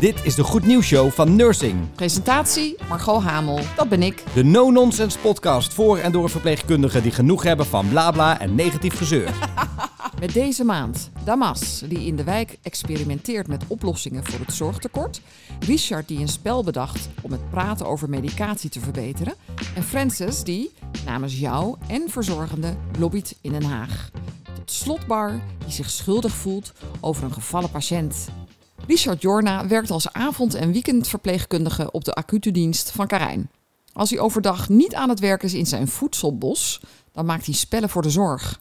Dit is de Goed Nieuws Show van Nursing. Presentatie Margot Hamel, dat ben ik. De no-nonsense podcast voor en door verpleegkundigen die genoeg hebben van blabla en negatief gezeur. Met deze maand Damas, die in de wijk experimenteert met oplossingen voor het zorgtekort. Richard, die een spel bedacht om het praten over medicatie te verbeteren. En Francis, die namens jou en verzorgende lobbyt in Den Haag. Tot slot Bar, die zich schuldig voelt over een gevallen patiënt. Richard Jorna werkt als avond- en weekendverpleegkundige op de acute dienst van Karijn. Als hij overdag niet aan het werk is in zijn voedselbos, dan maakt hij spellen voor de zorg.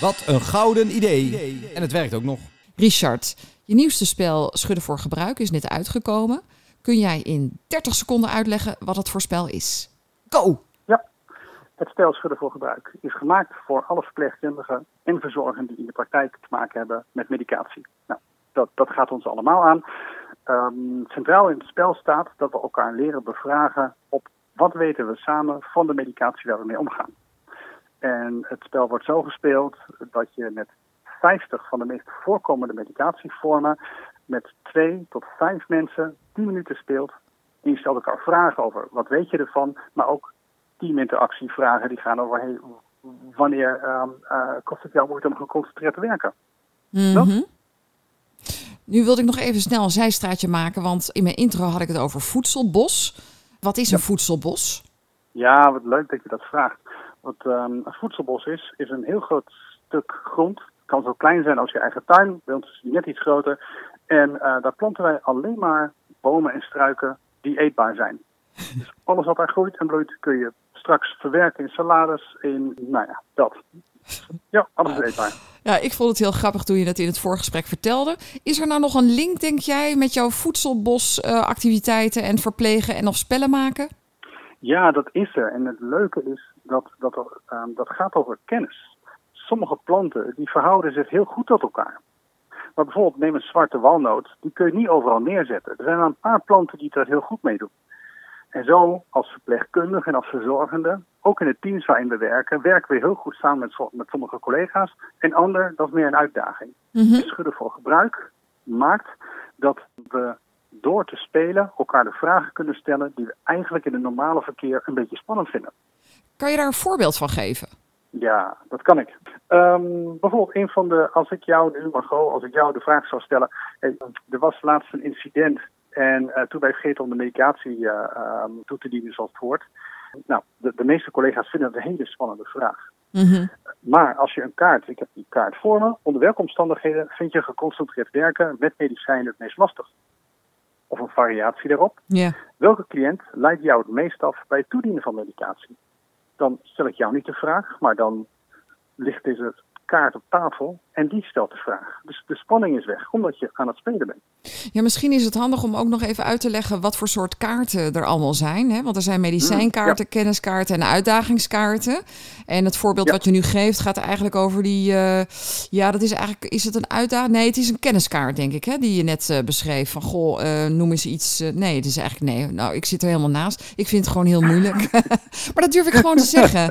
Wat een gouden idee. En het werkt ook nog. Richard, je nieuwste spel Schudden voor Gebruik is net uitgekomen. Kun jij in 30 seconden uitleggen wat het voor spel is? Go! Het spel Schudden voor Gebruik is gemaakt voor alle verpleegkundigen en verzorgenden die in de praktijk te maken hebben met medicatie. Nou, dat, dat gaat ons allemaal aan. Ehm, centraal in het spel staat dat we elkaar leren bevragen op wat weten we samen van de medicatie waar we mee omgaan. En het spel wordt zo gespeeld dat je met 50 van de meest voorkomende medicatievormen met twee tot vijf mensen 10 minuten speelt. En je stelt elkaar vragen over wat weet je ervan, maar ook teaminteractievragen die gaan over hey, wanneer um, uh, kost het jou moeite om geconcentreerd te werken. Mhm. Nu wilde ik nog even snel een zijstraatje maken, want in mijn intro had ik het over voedselbos. Wat is een voedselbos? Ja, wat leuk dat je dat vraagt. Wat um, een voedselbos is, is een heel groot stuk grond. Het kan zo klein zijn als je eigen tuin, bij ons is die net iets groter. En uh, daar planten wij alleen maar bomen en struiken die eetbaar zijn. Dus alles wat daar groeit en bloeit kun je straks verwerken in salades, in, nou ja, dat. Ja, alles is eetbaar. Ja, ik vond het heel grappig toen je dat in het voorgesprek vertelde. Is er nou nog een link, denk jij, met jouw voedselbosactiviteiten uh, en verplegen en of spellen maken? Ja, dat is er. En het leuke is dat dat, er, um, dat gaat over kennis. Sommige planten die verhouden zich heel goed tot elkaar. Maar bijvoorbeeld neem een zwarte walnoot, die kun je niet overal neerzetten. Er zijn een paar planten die daar heel goed mee doen. En zo, als verpleegkundige en als verzorgende, ook in de teams waarin we werken, werken we heel goed samen met, met sommige collega's. En ander, dat is meer een uitdaging. Mm -hmm. Schudden voor gebruik maakt dat we door te spelen elkaar de vragen kunnen stellen die we eigenlijk in het normale verkeer een beetje spannend vinden. Kan je daar een voorbeeld van geven? Ja, dat kan ik. Um, bijvoorbeeld een van de, als ik jou nu, Margot, als ik jou de vraag zou stellen. Hey, er was laatst een incident en uh, toen wij vergeten om de medicatie uh, um, toe te dienen zoals het hoort. Nou, de, de, meeste collega's vinden het een hele spannende vraag. Mm -hmm. Maar als je een kaart, ik heb die kaart voor me, onder welke omstandigheden vind je geconcentreerd werken met medicijnen het meest lastig? Of een variatie daarop. Yeah. Welke cliënt leidt jou het meest af bij het toedienen van medicatie? Dan stel ik jou niet de vraag, maar dan ligt deze kaart op tafel en die stelt de vraag. Dus de spanning is weg, omdat je aan het spelen bent. Ja, misschien is het handig om ook nog even uit te leggen wat voor soort kaarten er allemaal zijn. Hè? Want er zijn medicijnkaarten, ja. kenniskaarten en uitdagingskaarten. En het voorbeeld ja. wat je nu geeft gaat eigenlijk over die... Uh, ja, dat is eigenlijk... Is het een uitdaging? Nee, het is een kenniskaart, denk ik, hè, die je net uh, beschreef. Van, goh, uh, noem eens iets... nee, het is eigenlijk... Nee, nou, ik zit er helemaal naast. Ik vind het gewoon heel moeilijk. maar dat durf ik gewoon te zeggen.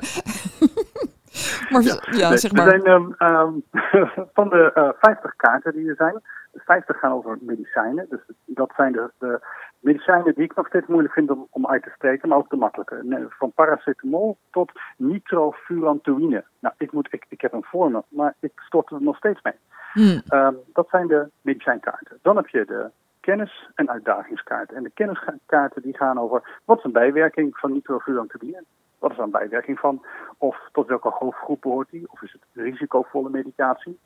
Maar, ja, zeg maar. Er zijn um, um, van de uh, 50 kaarten die er zijn, de 50 gaan over medicijnen. Dus dat zijn de, de, medicijnen die ik nog steeds moeilijk vind om, om uit te spreken, maar ook de makkelijke. Van paracetamol tot nitrofurantoïne. Nou, ik, moet, ik, ik heb een voor me, maar ik stort er nog steeds mee. Hmm. Um, dat zijn de medicijnkaarten. Dan heb je de kennis- en uitdagingskaarten. En de kenniskaarten die gaan over wat is een bijwerking van nitrofurantoïne. Wat is er een bijwerking van? Of tot welke hoofdgroep behoort die? Of is het risicovolle medicatie?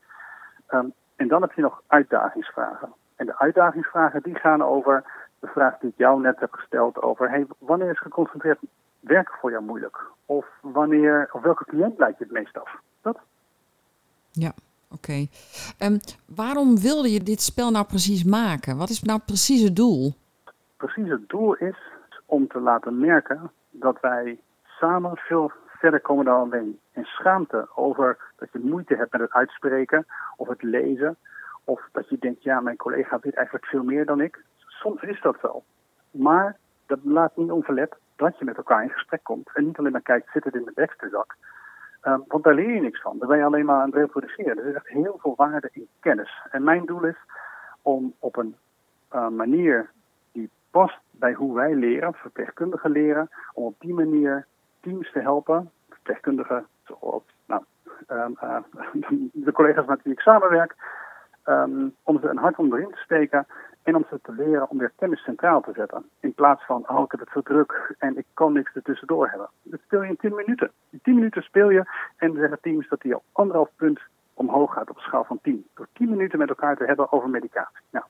Um, en dan heb je nog uitdagingsvragen. En de uitdagingsvragen die gaan over de vraag die ik jou net heb gesteld over hey, wanneer is geconcentreerd werken voor jou moeilijk? Of wanneer, of welke cliënt leidt je het meest af? Dat? Ja, oké. Okay. Um, waarom wilde je dit spel nou precies maken? Wat is nou precies het doel? Precies het doel is om te laten merken dat wij samen veel verder komen dan alleen. En schaamte over dat je moeite hebt met het uitspreken of het lezen. Of dat je denkt, ja, mijn collega weet eigenlijk veel meer dan ik. Soms is dat wel. Maar dat laat niet onverlet dat je met elkaar in gesprek komt. En niet alleen maar kijkt, zit het in de deksterzak. Um, want daar leer je niks van. Daar ben je alleen maar aan het reproduceren. Er is echt heel veel waarde in kennis. En mijn doel is om op een uh, manier die past bij hoe wij leren, verpleegkundigen leren, om op die manier teams te helpen, verpleegkundigen, zoals nou, uh, de collega's met wie ik samenwerk, um, om ze een hart onder in te steken en om ze te leren om weer kennis centraal te zetten. In plaats van, oh, ik heb het zo druk en ik kan niks ertussendoor hebben. Dat speel je in 10 minuten. In 10 minuten speel je en zeggen teams dat die al anderhalf punt omhoog gaat op een schaal van 10. Door 10 minuten met elkaar te hebben over medicatie. Nou,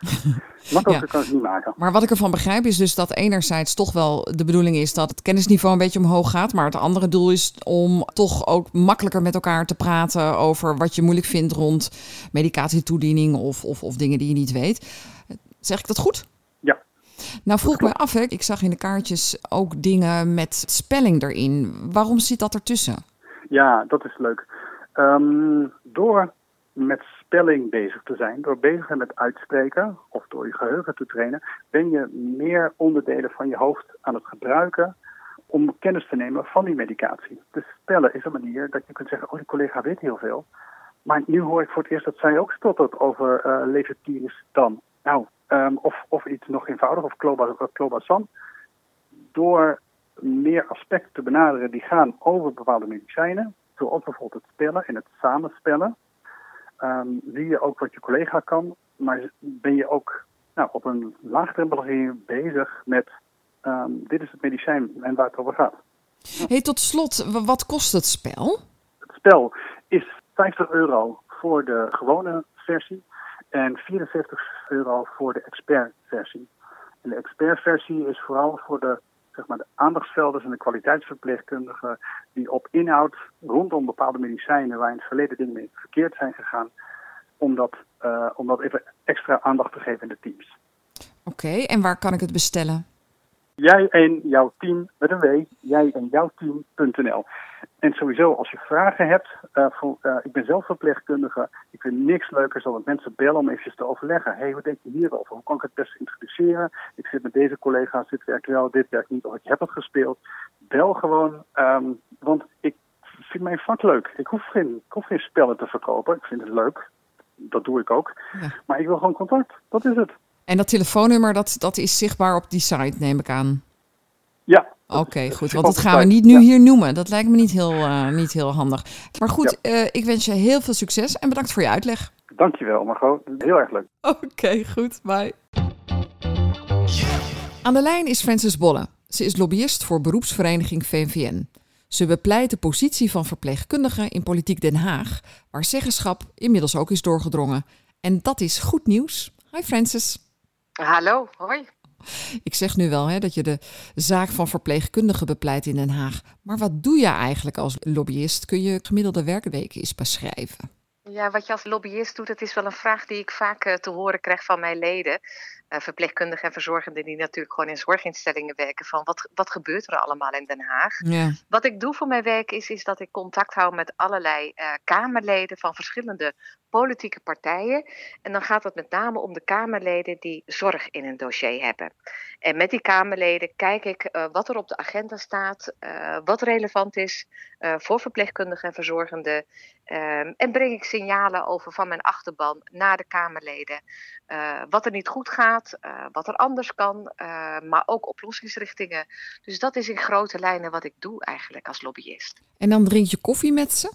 Makkelijker ja. kan niet maken. Maar wat ik ervan begrijp is dus dat enerzijds toch wel de bedoeling is dat het kennisniveau een beetje omhoog gaat. Maar het andere doel is om toch ook makkelijker met elkaar te praten over wat je moeilijk vindt rond medicatietoediening of, of, of dingen die je niet weet. Zeg ik dat goed? Ja. Nou vroeg ik me af, hè, ik zag in de kaartjes ook dingen met spelling erin. Waarom zit dat ertussen? Ja, dat is leuk. Um, door met spelling bezig te zijn, door bezig zijn met uitspreken of door je geheugen te trainen, ben je meer onderdelen van je hoofd aan het gebruiken om kennis te nemen van die medicatie. Dus spellen is een manier dat je kunt zeggen, oh die collega weet heel veel. Maar nu hoor ik voor het eerst dat zij ook stottert over uh, dan. Nou, um, of, of iets nog eenvoudig, of clobazam. Door meer aspecten te benaderen die gaan over bepaalde medicijnen, zoals bijvoorbeeld het spellen en het samenspellen, um, zie je ook wat je collega kan, maar ben je ook nou, op een laagdrempelige bezig met um, dit is het medicijn en waar het over gaat. Hey, tot slot, wat kost het spel? Het spel is 50 euro voor de gewone versie en 44 euro voor de expertversie. En de expertversie is vooral voor de zeg maar, de aandachtsvelders en de kwaliteitsverpleegkundigen die op inhoud rondom bepaalde medicijnen waar in het verleden dingen mee verkeerd zijn gegaan, om dat, uh, om dat even extra aandacht te geven in de teams. Oké, en waar kan ik het bestellen? Jij en jouw team met een W, jij en jouw team.nl. En sowieso, als je vragen hebt, uh, voor, uh, ik ben zelf verpleegkundige. Ik vind niks leuker dan dat mensen bellen om even te overleggen. Hé, hey, hoe denk je hierover? Hoe kan ik het best introduceren? Ik zit met deze collega's, dit werkt wel, dit werkt niet, of ik heb het gespeeld. Bel gewoon, um, want ik vind mijn vak leuk. Ik hoef, geen, ik hoef geen spellen te verkopen. Ik vind het leuk. Dat doe ik ook. Ja. Maar ik wil gewoon contact. Dat is het. En dat telefoonnummer, dat, dat is zichtbaar op die site, neem ik aan. Ja. Oké, goed. Want dat gaan we niet nu hier noemen. Dat lijkt me niet heel, uh, niet heel handig. Maar goed, ja. uh, ik wens je heel veel succes en bedankt voor je uitleg. Dankjewel, Margot. Heel erg leuk. Oké, goed. Bye. Aan de lijn is Francis Bolle. Ze is lobbyist voor beroepsvereniging VNVN. Ze bepleit de positie van verpleegkundigen in Politiek Den Haag, waar zeggenschap inmiddels ook is doorgedrongen. En dat is goed nieuws. Hi Francis. Hallo, hoi. Ik zeg nu wel hè, dat je de zaak van verpleegkundigen bepleit in Den Haag. Maar wat doe je eigenlijk als lobbyist? Kun je gemiddelde werkweken eens beschrijven? Ja, wat je als lobbyist doet, dat is wel een vraag die ik vaak uh, te horen krijg van mijn leden. Uh, verpleegkundigen en verzorgenden die natuurlijk gewoon in zorginstellingen werken. Van wat, wat gebeurt er allemaal in Den Haag? Ja. Wat ik doe voor mijn werk is, is dat ik contact hou met allerlei uh, Kamerleden van verschillende politieke partijen. En dan gaat het met name om de Kamerleden die zorg in een dossier hebben. En met die Kamerleden kijk ik uh, wat er op de agenda staat, uh, wat relevant is uh, voor verpleegkundigen en verzorgenden. Um, en breng ik signalen over van mijn achterban naar de Kamerleden. wat er niet goed gaat, wat er anders kan, maar ook oplossingsrichtingen. Dus dat is in grote lijnen wat ik doe eigenlijk als lobbyist. En dan drink je koffie met ze?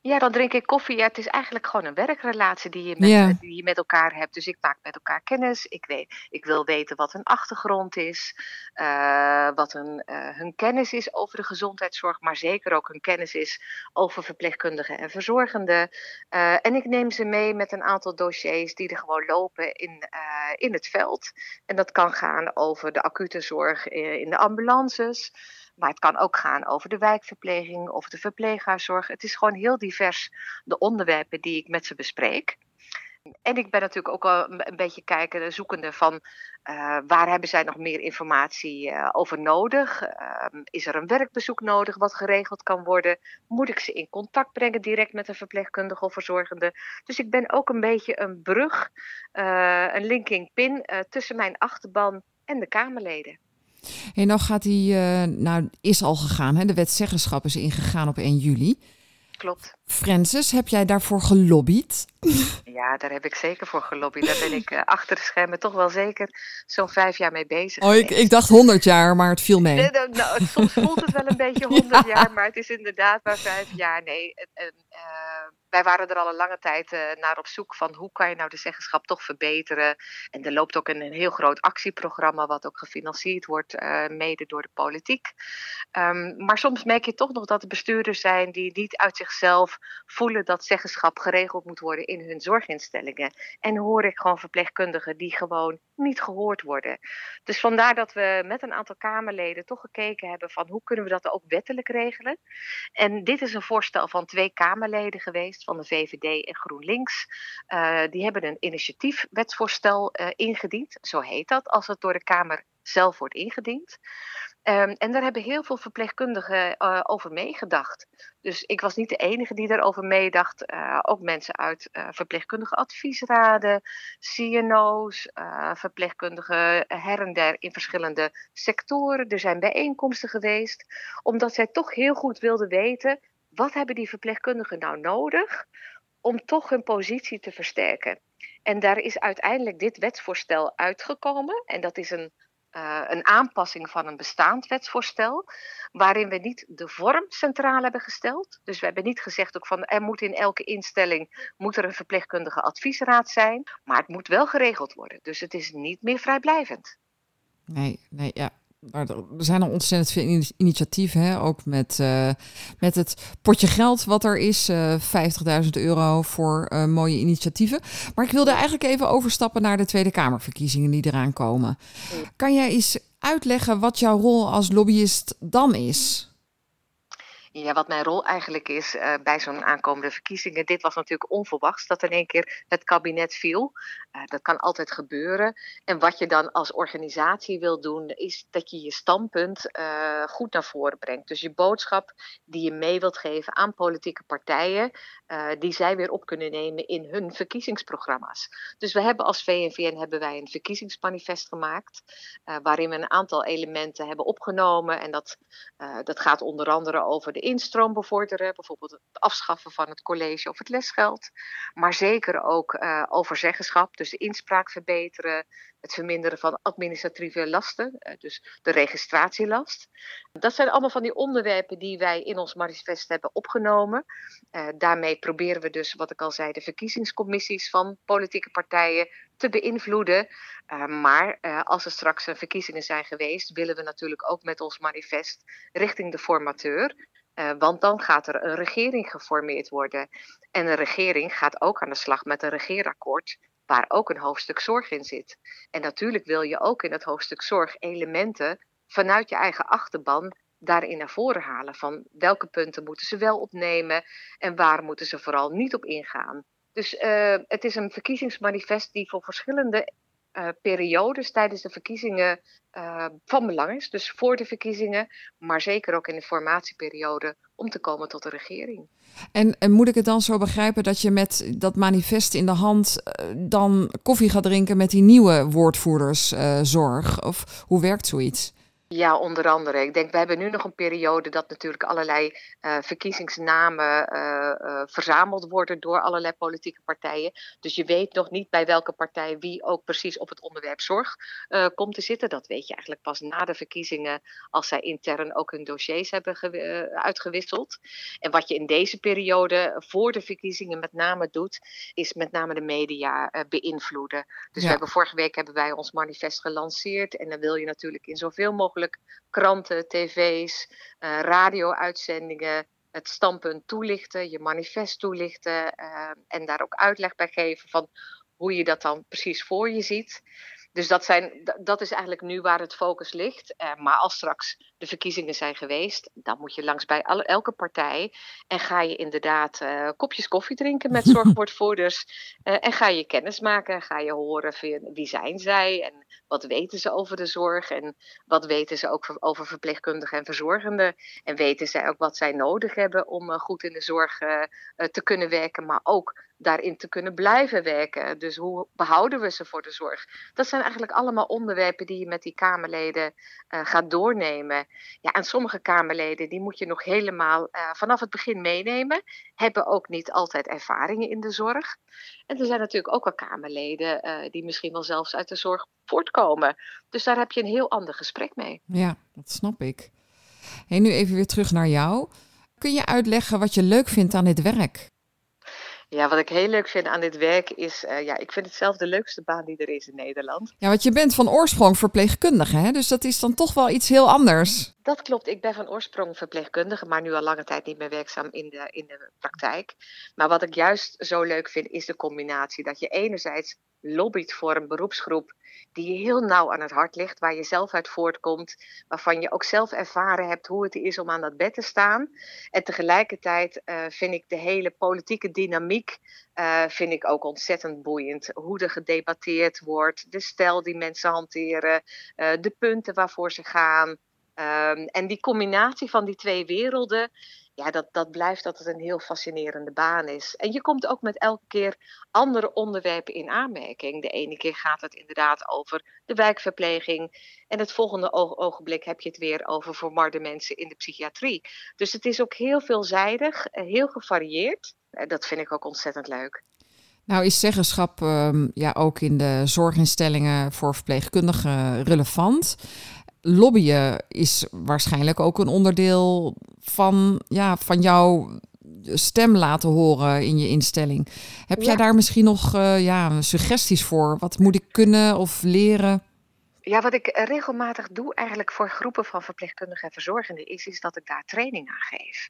Ja, dan drink ik koffie. Ja, het is eigenlijk gewoon een werkrelatie die je, met, Ja. die je met elkaar hebt. Dus ik maak met elkaar kennis. Ik, weet, ik wil weten wat hun achtergrond is, eh, wat hun, eh, hun kennis is over de gezondheidszorg, maar zeker ook hun kennis is over verpleegkundigen en verzorgenden. Eh, en ik neem ze mee met een aantal dossiers die er gewoon lopen in, in het veld. En dat kan gaan over de acute zorg in de ambulances. Maar het kan ook gaan over de wijkverpleging of de verpleeghuiszorg. Het is gewoon heel divers de onderwerpen die ik met ze bespreek. En ik ben natuurlijk ook al een beetje kijken, zoekende van uh, waar hebben zij nog meer informatie uh, over nodig? Uh, is er een werkbezoek nodig wat geregeld kan worden? Moet ik ze in contact brengen direct met een verpleegkundige of verzorgende? Dus ik ben ook een beetje een brug, eh, een linking pin tussen mijn achterban en de Kamerleden. Hey, nou gaat die, uh, nou is al gegaan, hè? de wet zeggenschap is ingegaan op 1 juli. Klopt. Francis, heb jij daarvoor gelobbyd? ja, daar heb ik zeker voor gelobbyd. Daar ben ik uh, achter de schermen toch wel zeker zo'n vijf jaar mee bezig. Oh, ik, ik dacht honderd jaar, maar het viel mee. Nee, nou, nou soms voelt het wel een beetje honderd jaar, maar het is inderdaad maar vijf jaar. Nee, uh, wij waren er al een lange tijd uh, naar op zoek van hoe kan je nou de zeggenschap toch verbeteren. En er loopt ook een, een heel groot actieprogramma wat ook gefinancierd wordt, uh, mede door de politiek. Um, maar soms merk je toch nog dat er bestuurders zijn die niet uit zichzelf voelen dat zeggenschap geregeld moet worden in hun zorginstellingen. En hoor ik gewoon verpleegkundigen die gewoon niet gehoord worden. Dus vandaar dat we met een aantal Kamerleden toch gekeken hebben van hoe kunnen we dat ook wettelijk regelen. En dit is een voorstel van twee Kamerleden geweest, van de VVD en GroenLinks. Uh, die hebben een initiatiefwetsvoorstel uh, ingediend, zo heet dat, als het door de Kamer zelf wordt ingediend. Um, en daar hebben heel veel verpleegkundigen uh, over meegedacht. Dus ik was niet de enige die daarover meedacht. Uh, ook mensen uit uh, verpleegkundige adviesraden, CNO's, verpleegkundigen her en der in verschillende sectoren. Er zijn bijeenkomsten geweest, omdat zij toch heel goed wilden weten wat hebben die verpleegkundigen nou nodig om toch hun positie te versterken. En daar is uiteindelijk dit wetsvoorstel uitgekomen. En dat is een uh, een aanpassing van een bestaand wetsvoorstel, waarin we niet de vorm centraal hebben gesteld. Dus we hebben niet gezegd ook van er moet in elke instelling moet er een verpleegkundige adviesraad zijn, maar het moet wel geregeld worden. Dus het is niet meer vrijblijvend. Nee, nee, ja, er zijn al ontzettend veel initiatieven, hè? ook met, uh, met het potje geld wat er is, uh, 50.000 euro voor uh, mooie initiatieven. Maar ik wilde eigenlijk even overstappen naar de Tweede Kamerverkiezingen die eraan komen. Kan jij eens uitleggen wat jouw rol als lobbyist dan is? Ja, wat mijn rol eigenlijk is uh, bij zo'n aankomende verkiezingen. Dit was natuurlijk onverwachts dat in één keer het kabinet viel. Uh, dat kan altijd gebeuren. En wat je dan als organisatie wil doen, is dat je je standpunt uh, goed naar voren brengt. Dus je boodschap die je mee wilt geven aan politieke partijen, die zij weer op kunnen nemen in hun verkiezingsprogramma's. Dus we hebben als VNVN hebben wij een verkiezingsmanifest gemaakt, waarin we een aantal elementen hebben opgenomen. En dat, dat gaat onder andere over de instroom bevorderen, bijvoorbeeld het afschaffen van het college of het lesgeld. Maar zeker ook uh, over zeggenschap, dus de inspraak verbeteren, het verminderen van administratieve lasten, uh, dus de registratielast. Dat zijn allemaal van die onderwerpen die wij in ons manifest hebben opgenomen. Uh, daarmee proberen we dus, wat ik al zei, de verkiezingscommissies van politieke partijen te beïnvloeden. Maar als er straks verkiezingen zijn geweest, willen we natuurlijk ook met ons manifest richting de formateur. Uh, want dan gaat er een regering geformeerd worden. En een regering gaat ook aan de slag met een regeerakkoord, waar ook een hoofdstuk zorg in zit. En natuurlijk wil je ook in het hoofdstuk zorg elementen vanuit je eigen achterban daarin naar voren halen. Van welke punten moeten ze wel opnemen en waar moeten ze vooral niet op ingaan. Dus uh, het is een verkiezingsmanifest die voor verschillende periodes tijdens de verkiezingen uh, van belang is. Dus voor de verkiezingen, maar zeker ook in de formatieperiode om te komen tot de regering. En, moet ik het dan zo begrijpen dat je met dat manifest in de hand uh, dan koffie gaat drinken met die nieuwe woordvoerderszorg? of hoe werkt zoiets? Ja, onder andere. Ik denk, we hebben nu nog een periode dat natuurlijk allerlei uh, verkiezingsnamen uh, uh, verzameld worden door allerlei politieke partijen. Dus je weet nog niet bij welke partij wie ook precies op het onderwerp zorg komt te zitten. Dat weet je eigenlijk pas na de verkiezingen, als zij intern ook hun dossiers hebben uitgewisseld. En wat je in deze periode voor de verkiezingen met name doet, is met name de media beïnvloeden. Dus ja. we hebben vorige week hebben wij ons manifest gelanceerd en dan wil je natuurlijk in zoveel mogelijk kranten, tv's, uh, radio-uitzendingen, het standpunt toelichten, je manifest toelichten uh, en daar ook uitleg bij geven van hoe je dat dan precies voor je ziet. Dus dat, zijn, dat is eigenlijk nu waar het focus ligt. Uh, maar als straks de verkiezingen zijn geweest, dan moet je langs bij alle, elke partij. En ga je inderdaad uh, kopjes koffie drinken met zorgwoordvoerders. uh, en ga je kennis maken. Ga je horen wie zijn zij en wat weten ze over de zorg. En wat weten ze ook over verpleegkundigen en verzorgenden. En weten zij ook wat zij nodig hebben om goed in de zorg te kunnen werken. Maar ook daarin te kunnen blijven werken. Dus hoe behouden we ze voor de zorg? Dat zijn eigenlijk allemaal onderwerpen die je met die Kamerleden uh, gaat doornemen. Ja, en sommige Kamerleden die moet je nog helemaal uh, vanaf het begin meenemen. Hebben ook niet altijd ervaringen in de zorg. En er zijn natuurlijk ook al Kamerleden uh, die misschien wel zelfs uit de zorg voortkomen. Dus daar heb je een heel ander gesprek mee. Ja, dat snap ik. Hey, nu even weer terug naar jou. Kun je uitleggen wat je leuk vindt aan dit werk? Ja, wat ik heel leuk vind aan dit werk is, uh, ja, ik vind het zelf de leukste baan die er is in Nederland. Ja, want je bent van oorsprong verpleegkundige, hè? dus dat is dan toch wel iets heel anders. Dat klopt, ik ben van oorsprong verpleegkundige, maar nu al lange tijd niet meer werkzaam in de, in de praktijk. Maar wat ik juist zo leuk vind, is de combinatie dat je enerzijds lobbyt voor een beroepsgroep die je heel nauw aan het hart ligt, waar je zelf uit voortkomt, waarvan je ook zelf ervaren hebt hoe het is om aan dat bed te staan. En tegelijkertijd uh, vind ik de hele politieke dynamiek uh, vind ik ook ontzettend boeiend. Hoe er gedebatteerd wordt, de stijl die mensen hanteren, uh, de punten waarvoor ze gaan. Um, en die combinatie van die twee werelden, ja, dat, dat blijft altijd een heel fascinerende baan is. En je komt ook met elke keer andere onderwerpen in aanmerking. De ene keer gaat het inderdaad over de wijkverpleging. En het volgende ogenblik heb je het weer over verwarde mensen in de psychiatrie. Dus het is ook heel veelzijdig, heel gevarieerd. Dat vind ik ook ontzettend leuk. Nou, is zeggenschap um, ja, ook in de zorginstellingen voor verpleegkundigen relevant? Lobbyen is waarschijnlijk ook een onderdeel van, ja, van jouw stem laten horen in je instelling. Heb ja. jij daar misschien nog uh, ja, suggesties voor? Wat moet ik kunnen of leren? Ja, wat ik regelmatig doe eigenlijk voor groepen van verpleegkundigen en verzorgenden is, is dat ik daar training aan geef.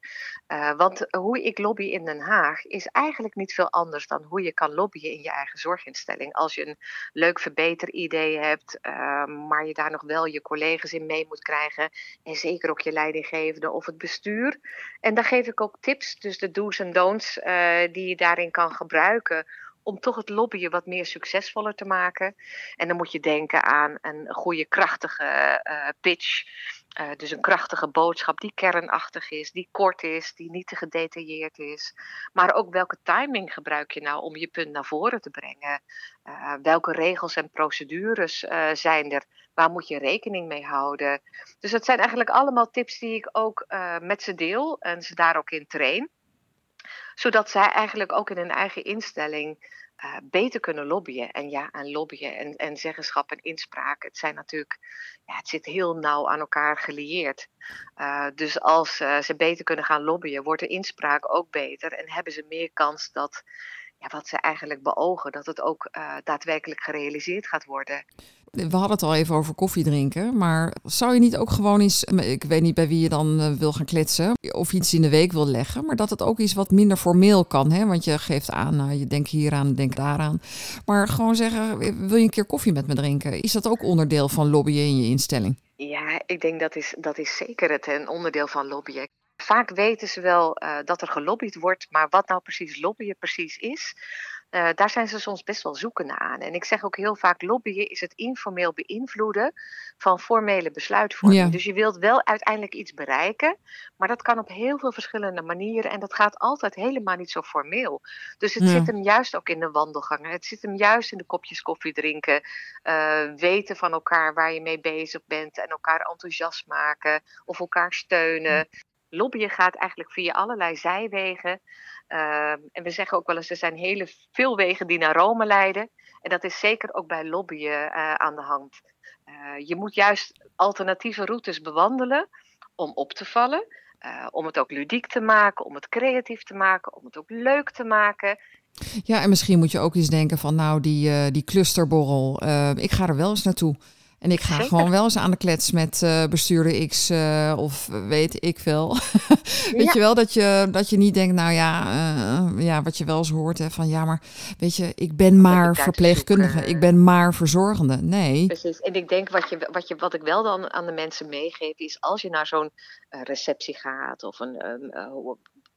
Uh, want hoe ik lobby in Den Haag is eigenlijk niet veel anders dan hoe je kan lobbyen in je eigen zorginstelling. Als je een leuk verbeteridee hebt, uh, maar je daar nog wel je collega's in mee moet krijgen. En zeker ook je leidinggevende of het bestuur. En daar geef ik ook tips, dus de do's en don'ts uh, die je daarin kan gebruiken om toch het lobbyen wat meer succesvoller te maken. En dan moet je denken aan een goede, krachtige uh, pitch. Uh, dus een krachtige boodschap die kernachtig is, die kort is, die niet te gedetailleerd is. Maar ook welke timing gebruik je nou om je punt naar voren te brengen? Uh, welke regels en procedures zijn er? Waar moet je rekening mee houden? Dus dat zijn eigenlijk allemaal tips die ik ook met ze deel en ze daar ook in train zodat zij eigenlijk ook in hun eigen instelling uh, beter kunnen lobbyen. En ja, en lobbyen en, en zeggenschap en inspraak, het zijn natuurlijk, ja, het zit heel nauw aan elkaar gelieerd. Uh, dus als uh, ze beter kunnen gaan lobbyen, wordt de inspraak ook beter en hebben ze meer kans dat ja, wat ze eigenlijk beogen, dat het ook daadwerkelijk gerealiseerd gaat worden. We hadden het al even over koffie drinken, maar zou je niet ook gewoon eens, ik weet niet bij wie je dan uh, wil gaan kletsen, of iets in de week wil leggen, maar dat het ook iets wat minder formeel kan, hè? want je geeft aan, nou, je denkt hieraan, denk daaraan. Maar gewoon zeggen, wil je een keer koffie met me drinken? Is dat ook onderdeel van lobbyen in je instelling? Ja, ik denk dat is, dat is zeker het een onderdeel van lobbyen. Vaak weten ze wel uh, dat er gelobbyd wordt, maar wat nou precies lobbyen precies is, uh, daar zijn ze soms best wel zoekende aan. En ik zeg ook heel vaak, lobbyen is het informeel beïnvloeden van formele besluitvorming. Ja. Dus je wilt wel uiteindelijk iets bereiken, maar dat kan op heel veel verschillende manieren en dat gaat altijd helemaal niet zo formeel. Dus het ja. zit hem juist ook in de wandelgangen. Het zit hem juist in de kopjes koffie drinken, uh, weten van elkaar waar je mee bezig bent en elkaar enthousiast maken of elkaar steunen. Lobbyen gaat eigenlijk via allerlei zijwegen. Uh, en we zeggen ook wel eens, er zijn hele veel wegen die naar Rome leiden. En dat is zeker ook bij lobbyen uh, aan de hand. Uh, je moet juist alternatieve routes bewandelen om op te vallen. Uh, om het ook ludiek te maken, om het creatief te maken, om het ook leuk te maken. Ja, en misschien moet je ook eens denken van nou, die, die clusterborrel, ik ga er wel eens naartoe. En ik ga Zeker. gewoon wel eens aan de klets met uh, bestuurder X uh, of weet ik veel. weet ja. je wel, dat je, dat je niet denkt, nou ja, uh, ja, wat je wel eens hoort, hè, van ja, maar weet je, ik ben maar verpleegkundige, ik ben maar verzorgende. Nee. Precies, en ik denk wat, je, wat, je, wat ik wel dan aan de mensen meegeef, is als je naar zo'n receptie gaat of een,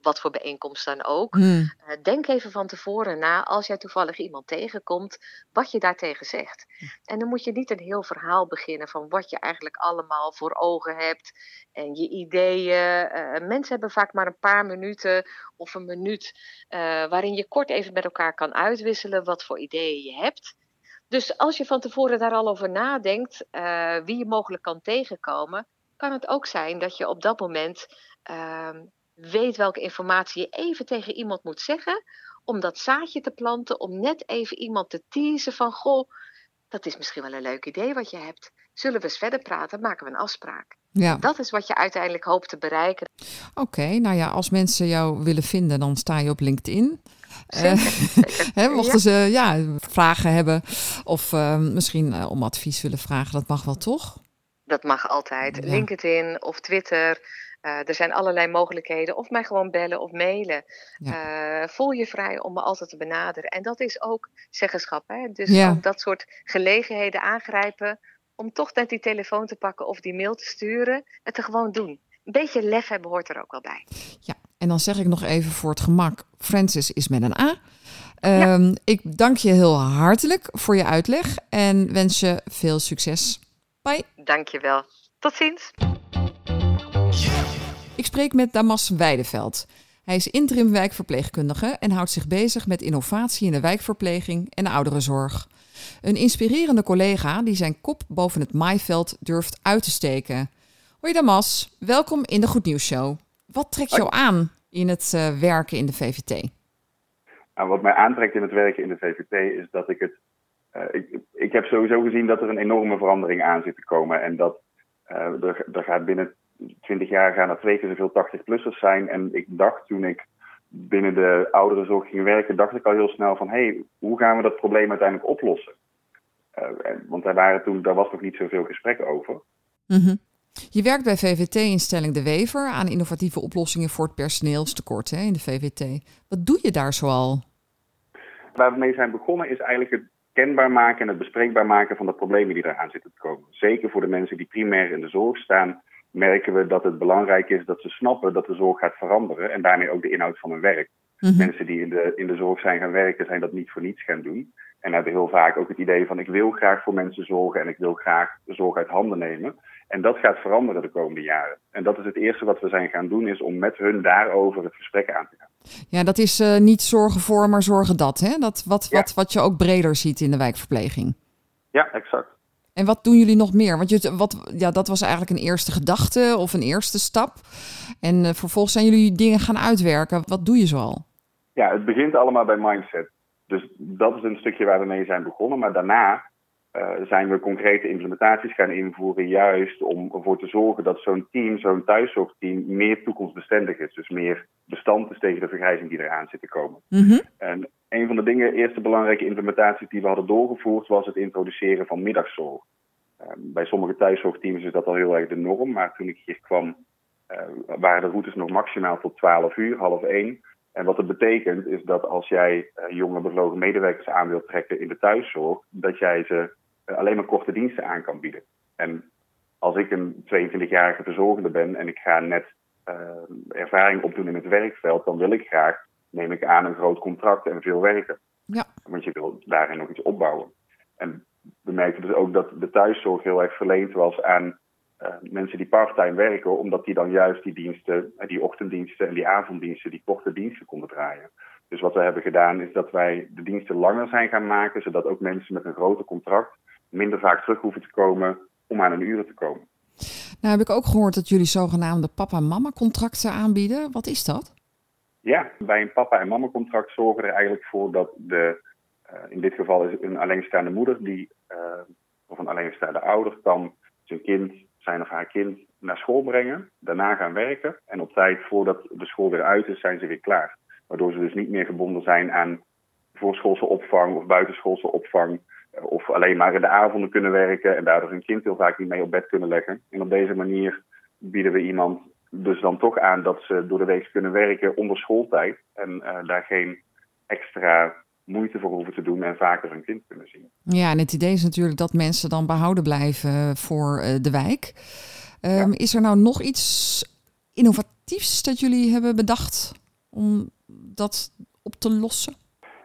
wat voor bijeenkomst dan ook. Hmm. Uh, denk even van tevoren na, als jij toevallig iemand tegenkomt, wat je daartegen zegt. En dan moet je niet een heel verhaal beginnen van wat je eigenlijk allemaal voor ogen hebt en je ideeën. Uh, mensen hebben vaak maar een paar minuten of een minuut uh, waarin je kort even met elkaar kan uitwisselen wat voor ideeën je hebt. Dus als je van tevoren daar al over nadenkt, uh, wie je mogelijk kan tegenkomen, kan het ook zijn dat je op dat moment uh, weet welke informatie je even tegen iemand moet zeggen, om dat zaadje te planten, om net even iemand te teasen van, goh, dat is misschien wel een leuk idee wat je hebt. Zullen we eens verder praten? Maken we een afspraak. Ja. Dat is wat je uiteindelijk hoopt te bereiken. Oké, nou ja, als mensen jou willen vinden, dan sta je op LinkedIn. Zeker, mochten ze ja, vragen hebben of uh, misschien uh, om advies willen vragen, dat mag wel toch? Dat mag altijd. Ja. LinkedIn of Twitter. Uh, er zijn allerlei mogelijkheden. Of mij gewoon bellen of mailen. Ja. voel je vrij om me altijd te benaderen. En dat is ook zeggenschap. Hè? Dus ja. ook dat soort gelegenheden aangrijpen. Om toch net die telefoon te pakken of die mail te sturen. Het te gewoon doen. Een beetje lef hebben hoort er ook wel bij. Ja, en dan zeg ik nog even voor het gemak: Francis is met een A. Um, ja. Ik dank je heel hartelijk voor je uitleg en wens je veel succes. Bye. Dank je wel. Tot ziens. Ik spreek met Damas Weideveld. Hij is interim wijkverpleegkundige en houdt zich bezig met innovatie in de wijkverpleging en ouderenzorg. Een inspirerende collega die zijn kop boven het maaiveld durft uit te steken. Hoi Damas, welkom in de Goed Nieuws Show. Wat trekt jou aan in het uh, werken in de VVT? Nou, wat mij aantrekt in het werken in de VVT is dat ik het. Uh, ik, ik heb sowieso gezien dat er een enorme verandering aan zit te komen. En dat uh, er, er gaat binnen 20 jaar gaan er twee keer zoveel 80-plussers zijn. En ik dacht toen ik binnen de ouderenzorg ging werken, dacht ik al heel snel van hé, hey, hoe gaan we dat probleem uiteindelijk oplossen? want daar, waren toen, daar was nog niet zoveel gesprek over. Mm -hmm. Je werkt bij VVT-instelling De Wever aan innovatieve oplossingen voor het personeelstekort hè, in de VVT. Wat doe je daar zoal? Waar we mee zijn begonnen is eigenlijk het kenbaar maken en het bespreekbaar maken van de problemen die eraan zitten te komen. Zeker voor de mensen die primair in de zorg staan, merken we dat het belangrijk is dat ze snappen dat de zorg gaat veranderen en daarmee ook de inhoud van hun werk. Mm -hmm. Mensen die in de, in de zorg zijn gaan werken, zijn dat niet voor niets gaan doen. En hebben heel vaak ook het idee van ik wil graag voor mensen zorgen en ik wil graag de zorg uit handen nemen. En dat gaat veranderen de komende jaren. En dat is het eerste wat we zijn gaan doen, is om met hun daarover het gesprek aan te gaan. Ja, dat is uh, niet zorgen voor, maar zorgen dat. Hè? dat wat, ja. wat, wat je ook breder ziet in de wijkverpleging. Ja, exact. En wat doen jullie nog meer? Want je, wat, ja, dat was eigenlijk een eerste gedachte of een eerste stap. En uh, vervolgens zijn jullie dingen gaan uitwerken. Wat doe je zoal? Ja, het begint allemaal bij mindset. Dus dat is een stukje waar we mee zijn begonnen. Maar daarna zijn we concrete implementaties gaan invoeren, juist om ervoor te zorgen dat zo'n team, zo'n thuiszorgteam, meer toekomstbestendig is. Dus meer bestand is tegen de vergrijzing die eraan zit te komen. Mm -hmm. En een van de dingen, eerste belangrijke implementaties die we hadden doorgevoerd, was het introduceren van middagzorg. Uh, bij sommige thuiszorgteams is dat al heel erg de norm, maar toen ik hier kwam, uh, waren de routes nog maximaal tot 12 uur, half 1. En wat het betekent is dat als jij uh, jonge bevlogen medewerkers aan wilt trekken in de thuiszorg, dat jij ze alleen maar korte diensten aan kan bieden. En als ik een 22-jarige verzorgende ben en ik ga net uh, ervaring opdoen in het werkveld, dan wil ik graag, neem ik aan, een groot contract en veel werken. Ja. Want je wil daarin nog iets opbouwen. En we merkten dus ook dat de thuiszorg heel erg verleend was aan uh, mensen die parttime werken, omdat die dan juist die diensten, die ochtenddiensten en die avonddiensten, die korte diensten konden draaien. Dus wat we hebben gedaan is dat wij de diensten langer zijn gaan maken, zodat ook mensen met een groter contract minder vaak terug hoeven te komen om aan een uren te komen. Nou heb ik ook gehoord dat jullie zogenaamde papa-mama contracten aanbieden. Wat is dat? Ja, bij een papa- en mama contract zorgen we er eigenlijk voor dat de, uh, in dit geval is een alleenstaande moeder die, uh, of een alleenstaande ouder kan zijn kind zijn of haar kind naar school brengen, daarna gaan werken en op tijd voordat de school weer uit is, zijn ze weer klaar. Waardoor ze dus niet meer gebonden zijn aan voorschoolse opvang of buitenschoolse opvang. Of alleen maar in de avonden kunnen werken en daardoor hun kind heel vaak niet mee op bed kunnen leggen. En op deze manier bieden we iemand dus dan toch aan dat ze door de week kunnen werken onder schooltijd. En uh, daar geen extra moeite voor hoeven te doen en vaker hun kind kunnen zien. Ja, en het idee is natuurlijk dat mensen dan behouden blijven voor uh, de wijk. Um, ja. Is er nou nog iets innovatiefs dat jullie hebben bedacht om dat op te lossen?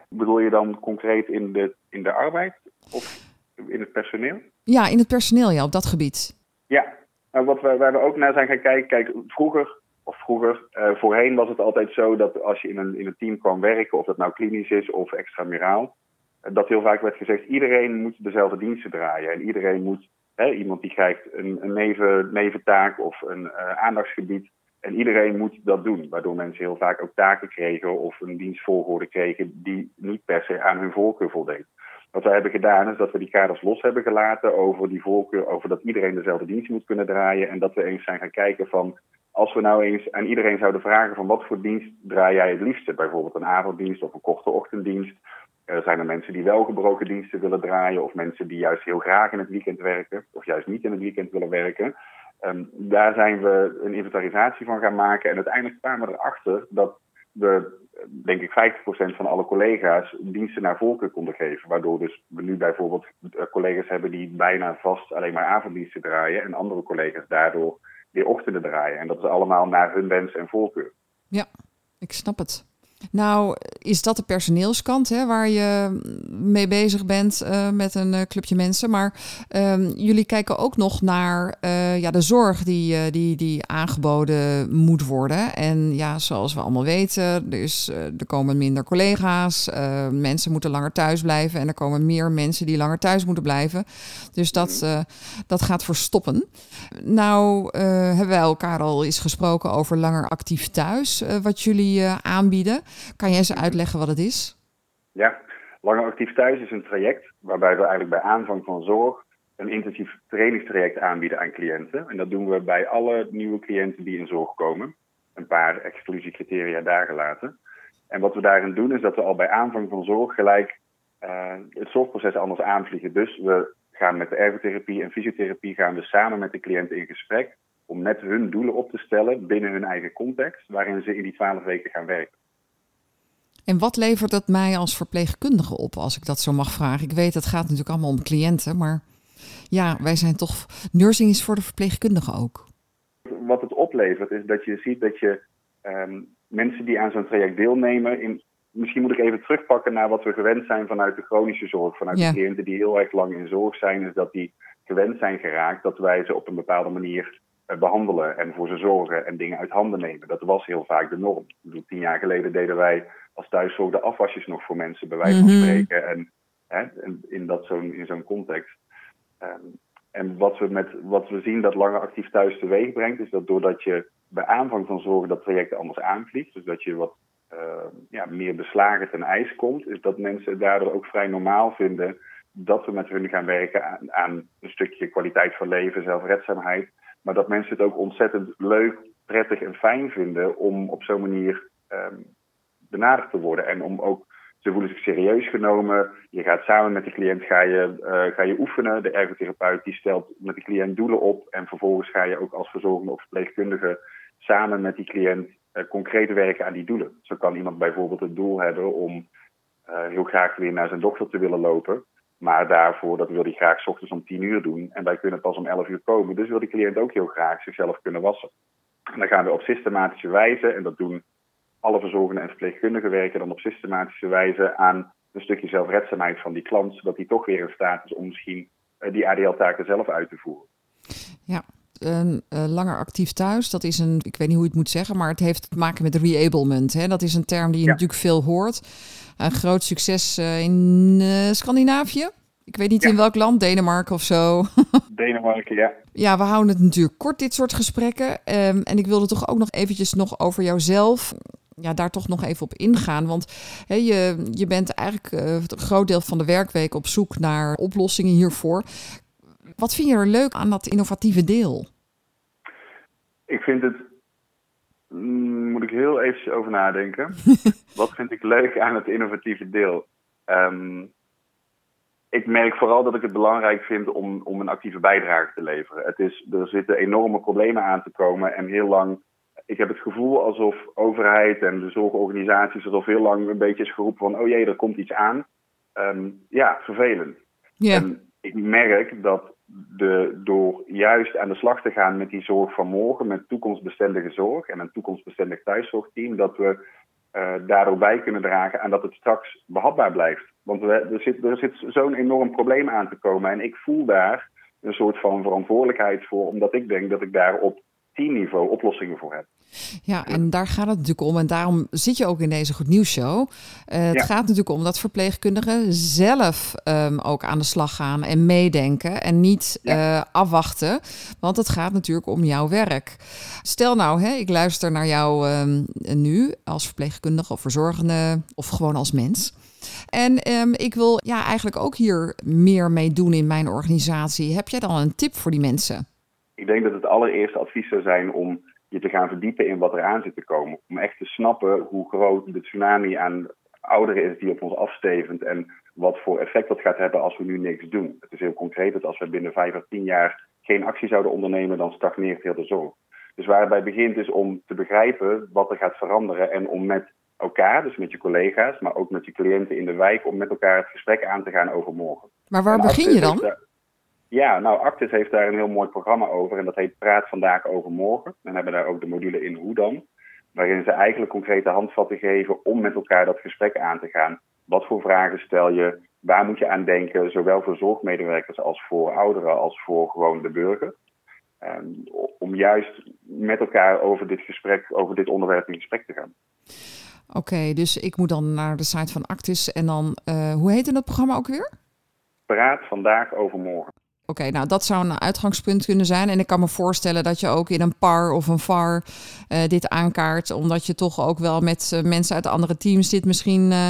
Bedoel je dan concreet in de, in de arbeid of in het personeel? Ja, in het personeel, ja, op dat gebied. Ja, nou, wat we, waar we ook naar zijn gaan kijken, kijk, vroeger of vroeger, uh, voorheen was het altijd zo dat als je in een, in een team kwam werken, of dat nou klinisch is of extramuraal, dat heel vaak werd gezegd: iedereen moet dezelfde diensten draaien. En iedereen moet, hè, iemand die krijgt een, een neven, neventaak of een aandachtsgebied. En iedereen moet dat doen, waardoor mensen heel vaak ook taken kregen of een dienstvolgorde kregen die niet per se aan hun voorkeur voldeed. Wat wij hebben gedaan is dat we die kaders los hebben gelaten over die voorkeur, over dat iedereen dezelfde dienst moet kunnen draaien. En dat we eens zijn gaan kijken van, als we nou eens aan iedereen zouden vragen van wat voor dienst draai jij het liefste? Bijvoorbeeld een avonddienst of een korte ochtenddienst. Er zijn er mensen die wel gebroken diensten willen draaien of mensen die juist heel graag in het weekend werken of juist niet in het weekend willen werken. Um, daar zijn we een inventarisatie van gaan maken en uiteindelijk kwamen we erachter dat we, denk ik, 50% van alle collega's diensten naar voorkeur konden geven. Waardoor dus we nu bijvoorbeeld eh, collega's hebben die bijna vast alleen maar avonddiensten draaien en andere collega's daardoor weer ochtenden draaien. En dat is allemaal naar hun wens en voorkeur. Ja, ik snap het. Nou, is dat de personeelskant hè, waar je mee bezig bent uh, met een uh, clubje mensen. Maar um, jullie kijken ook nog naar uh, ja, de zorg die, die, die aangeboden moet worden. En ja, zoals we allemaal weten, dus, er komen minder collega's. mensen moeten langer thuis blijven. En er komen meer mensen die langer thuis moeten blijven. Dus dat, dat gaat verstoppen. Nou, hebben wij elkaar al eens gesproken over langer actief thuis. wat jullie aanbieden. Kan jij eens uitleggen wat het is? Ja, Langer Actief Thuis is een traject waarbij we eigenlijk bij aanvang van zorg een intensief trainingstraject aanbieden aan cliënten. En dat doen we bij alle nieuwe cliënten die in zorg komen. Een paar exclusiecriteria daar gelaten. En wat we daarin doen is dat we al bij aanvang van zorg gelijk uh, het zorgproces anders aanvliegen. Dus we gaan met de ergotherapie en fysiotherapie gaan we samen met de cliënt in gesprek om net hun doelen op te stellen binnen hun eigen context, waarin ze in die twaalf weken gaan werken. En wat levert dat mij als verpleegkundige op, als ik dat zo mag vragen? Ik weet, het gaat natuurlijk allemaal om cliënten, maar ja, wij zijn toch. Nursing is voor de verpleegkundige ook. Wat het oplevert is dat je ziet dat je ehm, mensen die aan zo'n traject deelnemen. In, misschien moet ik even terugpakken naar wat we gewend zijn vanuit de chronische zorg. Vanuit de cliënten die heel erg lang in zorg zijn, is dat die gewend zijn geraakt dat wij ze op een bepaalde manier eh, behandelen en voor ze zorgen en dingen uit handen nemen. Dat was heel vaak de norm. Tien jaar geleden deden wij als thuiszorg de afwasjes nog voor mensen, bij wijze van mhm. spreken. En, hè, in, dat zo'n, in zo'n context. Ehm, en wat we, met, wat we zien dat langer actief thuis teweeg brengt, is dat doordat je bij aanvang van zorgen dat traject anders aanvliegt, dus dat je wat uh, ja, meer beslagen ten ijs komt, is dat mensen daardoor ook vrij normaal vinden dat we met hun gaan werken aan, aan een stukje kwaliteit van leven, zelfredzaamheid. Maar dat mensen het ook ontzettend leuk, prettig en fijn vinden om op zo'n manier um, benaderd te worden. En om ook, ze voelen zich serieus genomen. Je gaat samen met de cliënt ga je, uh, ga je oefenen. De ergotherapeut die stelt met de cliënt doelen op. En vervolgens ga je ook als verzorgende of verpleegkundige samen met die cliënt uh, concreet werken aan die doelen. Zo kan iemand bijvoorbeeld het doel hebben om uh, heel graag weer naar zijn dokter te willen lopen. Maar daarvoor, dat wil hij graag s ochtends om 10 uur doen. En wij kunnen pas om 11 uur komen. Dus wil de cliënt ook heel graag zichzelf kunnen wassen. En dan gaan we op systematische wijze, en dat doen alle verzorgenden en verpleegkundigen werken dan op systematische wijze aan een stukje zelfredzaamheid van die klant, zodat hij toch weer in staat is om misschien uh, die ADL-taken zelf uit te voeren. Ja, een uh, langer actief thuis, dat is een, ik weet niet hoe je het moet zeggen, maar het heeft te maken met reablement. Hè? Dat is een term die je natuurlijk veel hoort. Een groot succes uh, in Scandinavië. Ik weet niet in welk land, Denemarken of zo. Denemarken, ja. Ja, we houden het natuurlijk kort, dit soort gesprekken. Um, en ik wilde toch ook nog eventjes nog over jouzelf ja, daar toch nog even op ingaan. Want je, je bent eigenlijk uh, een groot deel van de werkweek op zoek naar oplossingen hiervoor. Wat vind je er leuk aan dat innovatieve deel? Ik vind het. Mm, moet ik heel even over nadenken. Wat vind ik leuk aan het innovatieve deel? Um, ik merk vooral dat ik het belangrijk vind om, om een actieve bijdrage te leveren. Het is, er zitten enorme problemen aan te komen en heel lang ik heb het gevoel alsof overheid en de zorgorganisaties alsof heel lang een beetje is geroepen van oh jee, er komt iets aan. Um, ja, vervelend. En ik merk dat de, door juist aan de slag te gaan met die zorg van morgen, met toekomstbestendige zorg en een toekomstbestendig thuiszorgteam, dat we uh, daardoor bij kunnen dragen aan dat het straks behapbaar blijft. Want we, er zit, er zit zo'n enorm probleem aan te komen en ik voel daar een soort van verantwoordelijkheid voor, omdat ik denk dat ik daar op teamniveau oplossingen voor heb. Ja, en daar gaat het natuurlijk om. En daarom zit je ook in deze Goed Nieuws Show. Uh, het gaat natuurlijk om dat verpleegkundigen zelf um, ook aan de slag gaan en meedenken. En niet ja. uh, afwachten. Want het gaat natuurlijk om jouw werk. Stel nou, hè, ik luister naar jou um, nu als verpleegkundige of verzorgende of gewoon als mens. En um, ik wil ja, eigenlijk ook hier meer mee doen in mijn organisatie. Heb jij dan een tip voor die mensen? Ik denk dat het allereerste advies zou zijn om je te gaan verdiepen in wat er aan zit te komen. Om echt te snappen hoe groot de tsunami aan ouderen is die op ons afstevend en wat voor effect dat gaat hebben als we nu niks doen. Het is heel concreet dat als we binnen vijf of tien jaar geen actie zouden ondernemen, dan stagneert heel de zorg. Dus waar het bij begint is om te begrijpen wat er gaat veranderen en om met elkaar, dus met je collega's, maar ook met je cliënten in de wijk, om met elkaar het gesprek aan te gaan over morgen. Maar waar begin je dan? Ja, nou, Actis heeft daar een heel mooi programma over en dat heet Praat vandaag over morgen. En hebben daar ook de module in Hoe dan, waarin ze eigenlijk concrete handvatten geven om met elkaar dat gesprek aan te gaan. Wat voor vragen stel je? Waar moet je aan denken, zowel voor zorgmedewerkers als voor ouderen als voor gewoon de burger? Um, om juist met elkaar over dit gesprek, over dit onderwerp in gesprek te gaan. Oké, okay, dus ik moet dan naar de site van Actis en dan, uh, hoe heet dat programma ook weer? Praat vandaag over morgen. Oké, okay, nou dat zou een uitgangspunt kunnen zijn. En ik kan me voorstellen dat je ook in een par of een VAR uh, dit aankaart, omdat je toch ook wel met uh, mensen uit andere teams dit misschien uh,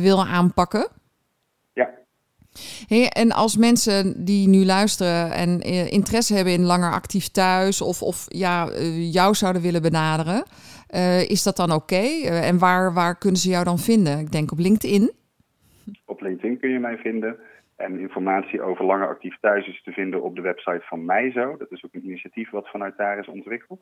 wil aanpakken. Ja. Hey, en als mensen die nu luisteren en interesse hebben in langer actief thuis of, of ja, jou zouden willen benaderen, is dat dan oké? Okay? en waar, waar kunnen ze jou dan vinden? Ik denk op LinkedIn. Op LinkedIn kun je mij vinden. En informatie over langer actief thuis is te vinden op de website van Mijzo. Dat is ook een initiatief wat vanuit daar is ontwikkeld.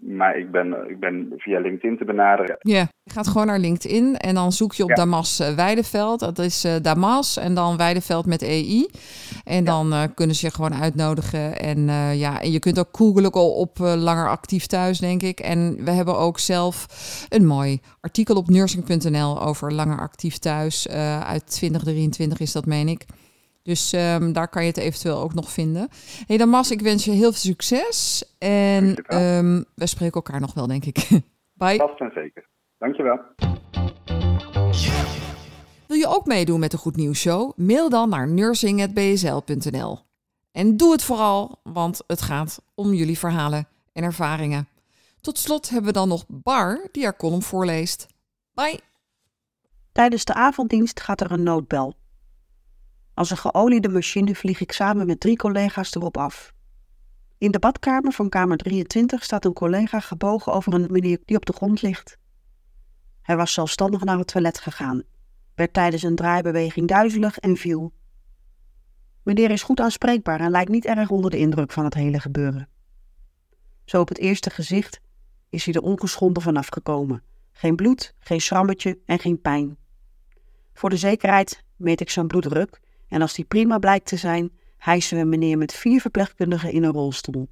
Maar ik ben, ik ben via LinkedIn te benaderen. Ja, je gaat gewoon naar LinkedIn en dan zoek je op ja. Damas uh, Weideveld. Dat is uh, Damas en dan Weideveld met EI. En dan uh, kunnen ze je gewoon uitnodigen. En ja, en je kunt ook googelen op langer actief thuis, denk ik. En we hebben ook zelf een mooi artikel op nursing.nl over langer actief thuis. uit 2023 is dat, meen ik. Dus um, daar kan je het eventueel ook nog vinden. hey, Damas, ik wens je heel veel succes. En um, we spreken elkaar nog wel, denk ik. Bye. Vast en zeker. Dankjewel. Wil je ook meedoen met de Goed Nieuws Show? Mail dan naar nursing.bsl.nl. En doe het vooral, want het gaat om jullie verhalen en ervaringen. Tot slot hebben we dan nog Bar, die haar column voorleest. Bye. Tijdens de avonddienst gaat er een noodbel. Als een geoliede machine vlieg ik samen met drie collega's erop af. In de badkamer van kamer 23 staat een collega gebogen over een meneer die op de grond ligt. Hij was zelfstandig naar het toilet gegaan, werd tijdens een draaibeweging duizelig en viel. Meneer is goed aanspreekbaar en lijkt niet erg onder de indruk van het hele gebeuren. Zo op het eerste gezicht is hij er ongeschonden vanaf gekomen. Geen bloed, geen schrammetje en geen pijn. Voor de zekerheid meet ik zijn bloeddruk en als die prima blijkt te zijn, hijsen we meneer met vier verpleegkundigen in een rolstoel.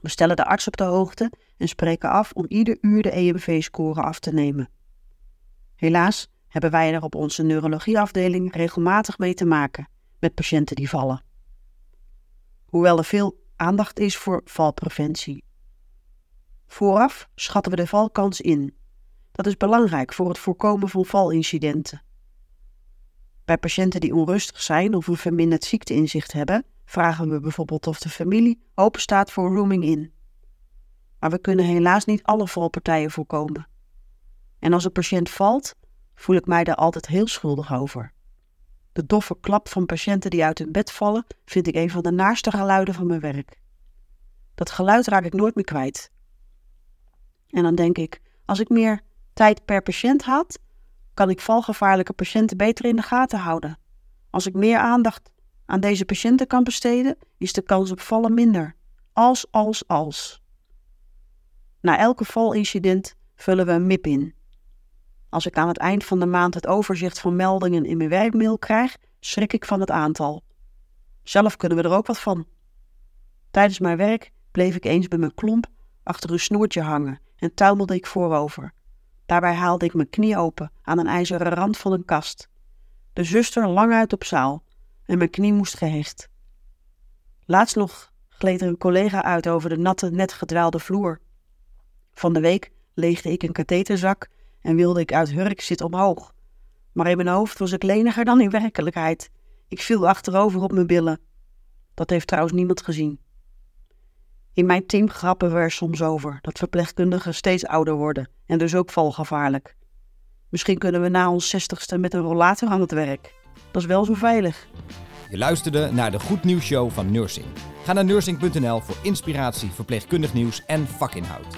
We stellen de arts op de hoogte en spreken af om ieder uur de EMV-score af te nemen. Helaas hebben wij er op onze neurologieafdeling regelmatig mee te maken met patiënten die vallen. Hoewel er veel aandacht is voor valpreventie. Vooraf schatten we de valkans in. Dat is belangrijk voor het voorkomen van valincidenten. Bij patiënten die onrustig zijn of een verminderd ziekteinzicht hebben, vragen we bijvoorbeeld of de familie open staat voor rooming in. Maar we kunnen helaas niet alle valpartijen voorkomen. En als een patiënt valt, voel ik mij daar altijd heel schuldig over. De doffe klap van patiënten die uit hun bed vallen, vind ik een van de naarste geluiden van mijn werk. Dat geluid raak ik nooit meer kwijt. En dan denk ik, als ik meer tijd per patiënt had, kan ik valgevaarlijke patiënten beter in de gaten houden. Als ik meer aandacht aan deze patiënten kan besteden, is de kans op vallen minder. Als, als, als. Na elke valincident vullen we een MIP in. Als ik aan het eind van de maand het overzicht van meldingen in mijn werkmail krijg, schrik ik van het aantal. Zelf kunnen we er ook wat van. Tijdens mijn werk bleef ik eens bij mijn klomp achter een snoertje hangen en tuimelde ik voorover. Daarbij haalde ik mijn knie open aan een ijzeren rand van een kast. De zuster lang uit op zaal en mijn knie moest gehecht. Laatst nog gleed er een collega uit over de natte, net gedwaalde vloer. Van de week leegde ik een katheterzak en wilde ik uit hurk zitten omhoog. Maar in mijn hoofd was ik leniger dan in werkelijkheid. Ik viel achterover op mijn billen. Dat heeft trouwens niemand gezien. In mijn team grappen we er soms over dat verpleegkundigen steeds ouder worden en dus ook valgevaarlijk. Misschien kunnen we na ons zestigste met een rollator aan het werk. Dat is wel zo veilig. Je luisterde naar de Goed Nieuws Show van Nursing. Ga naar nursing.nl voor inspiratie, verpleegkundig nieuws en vakinhoud.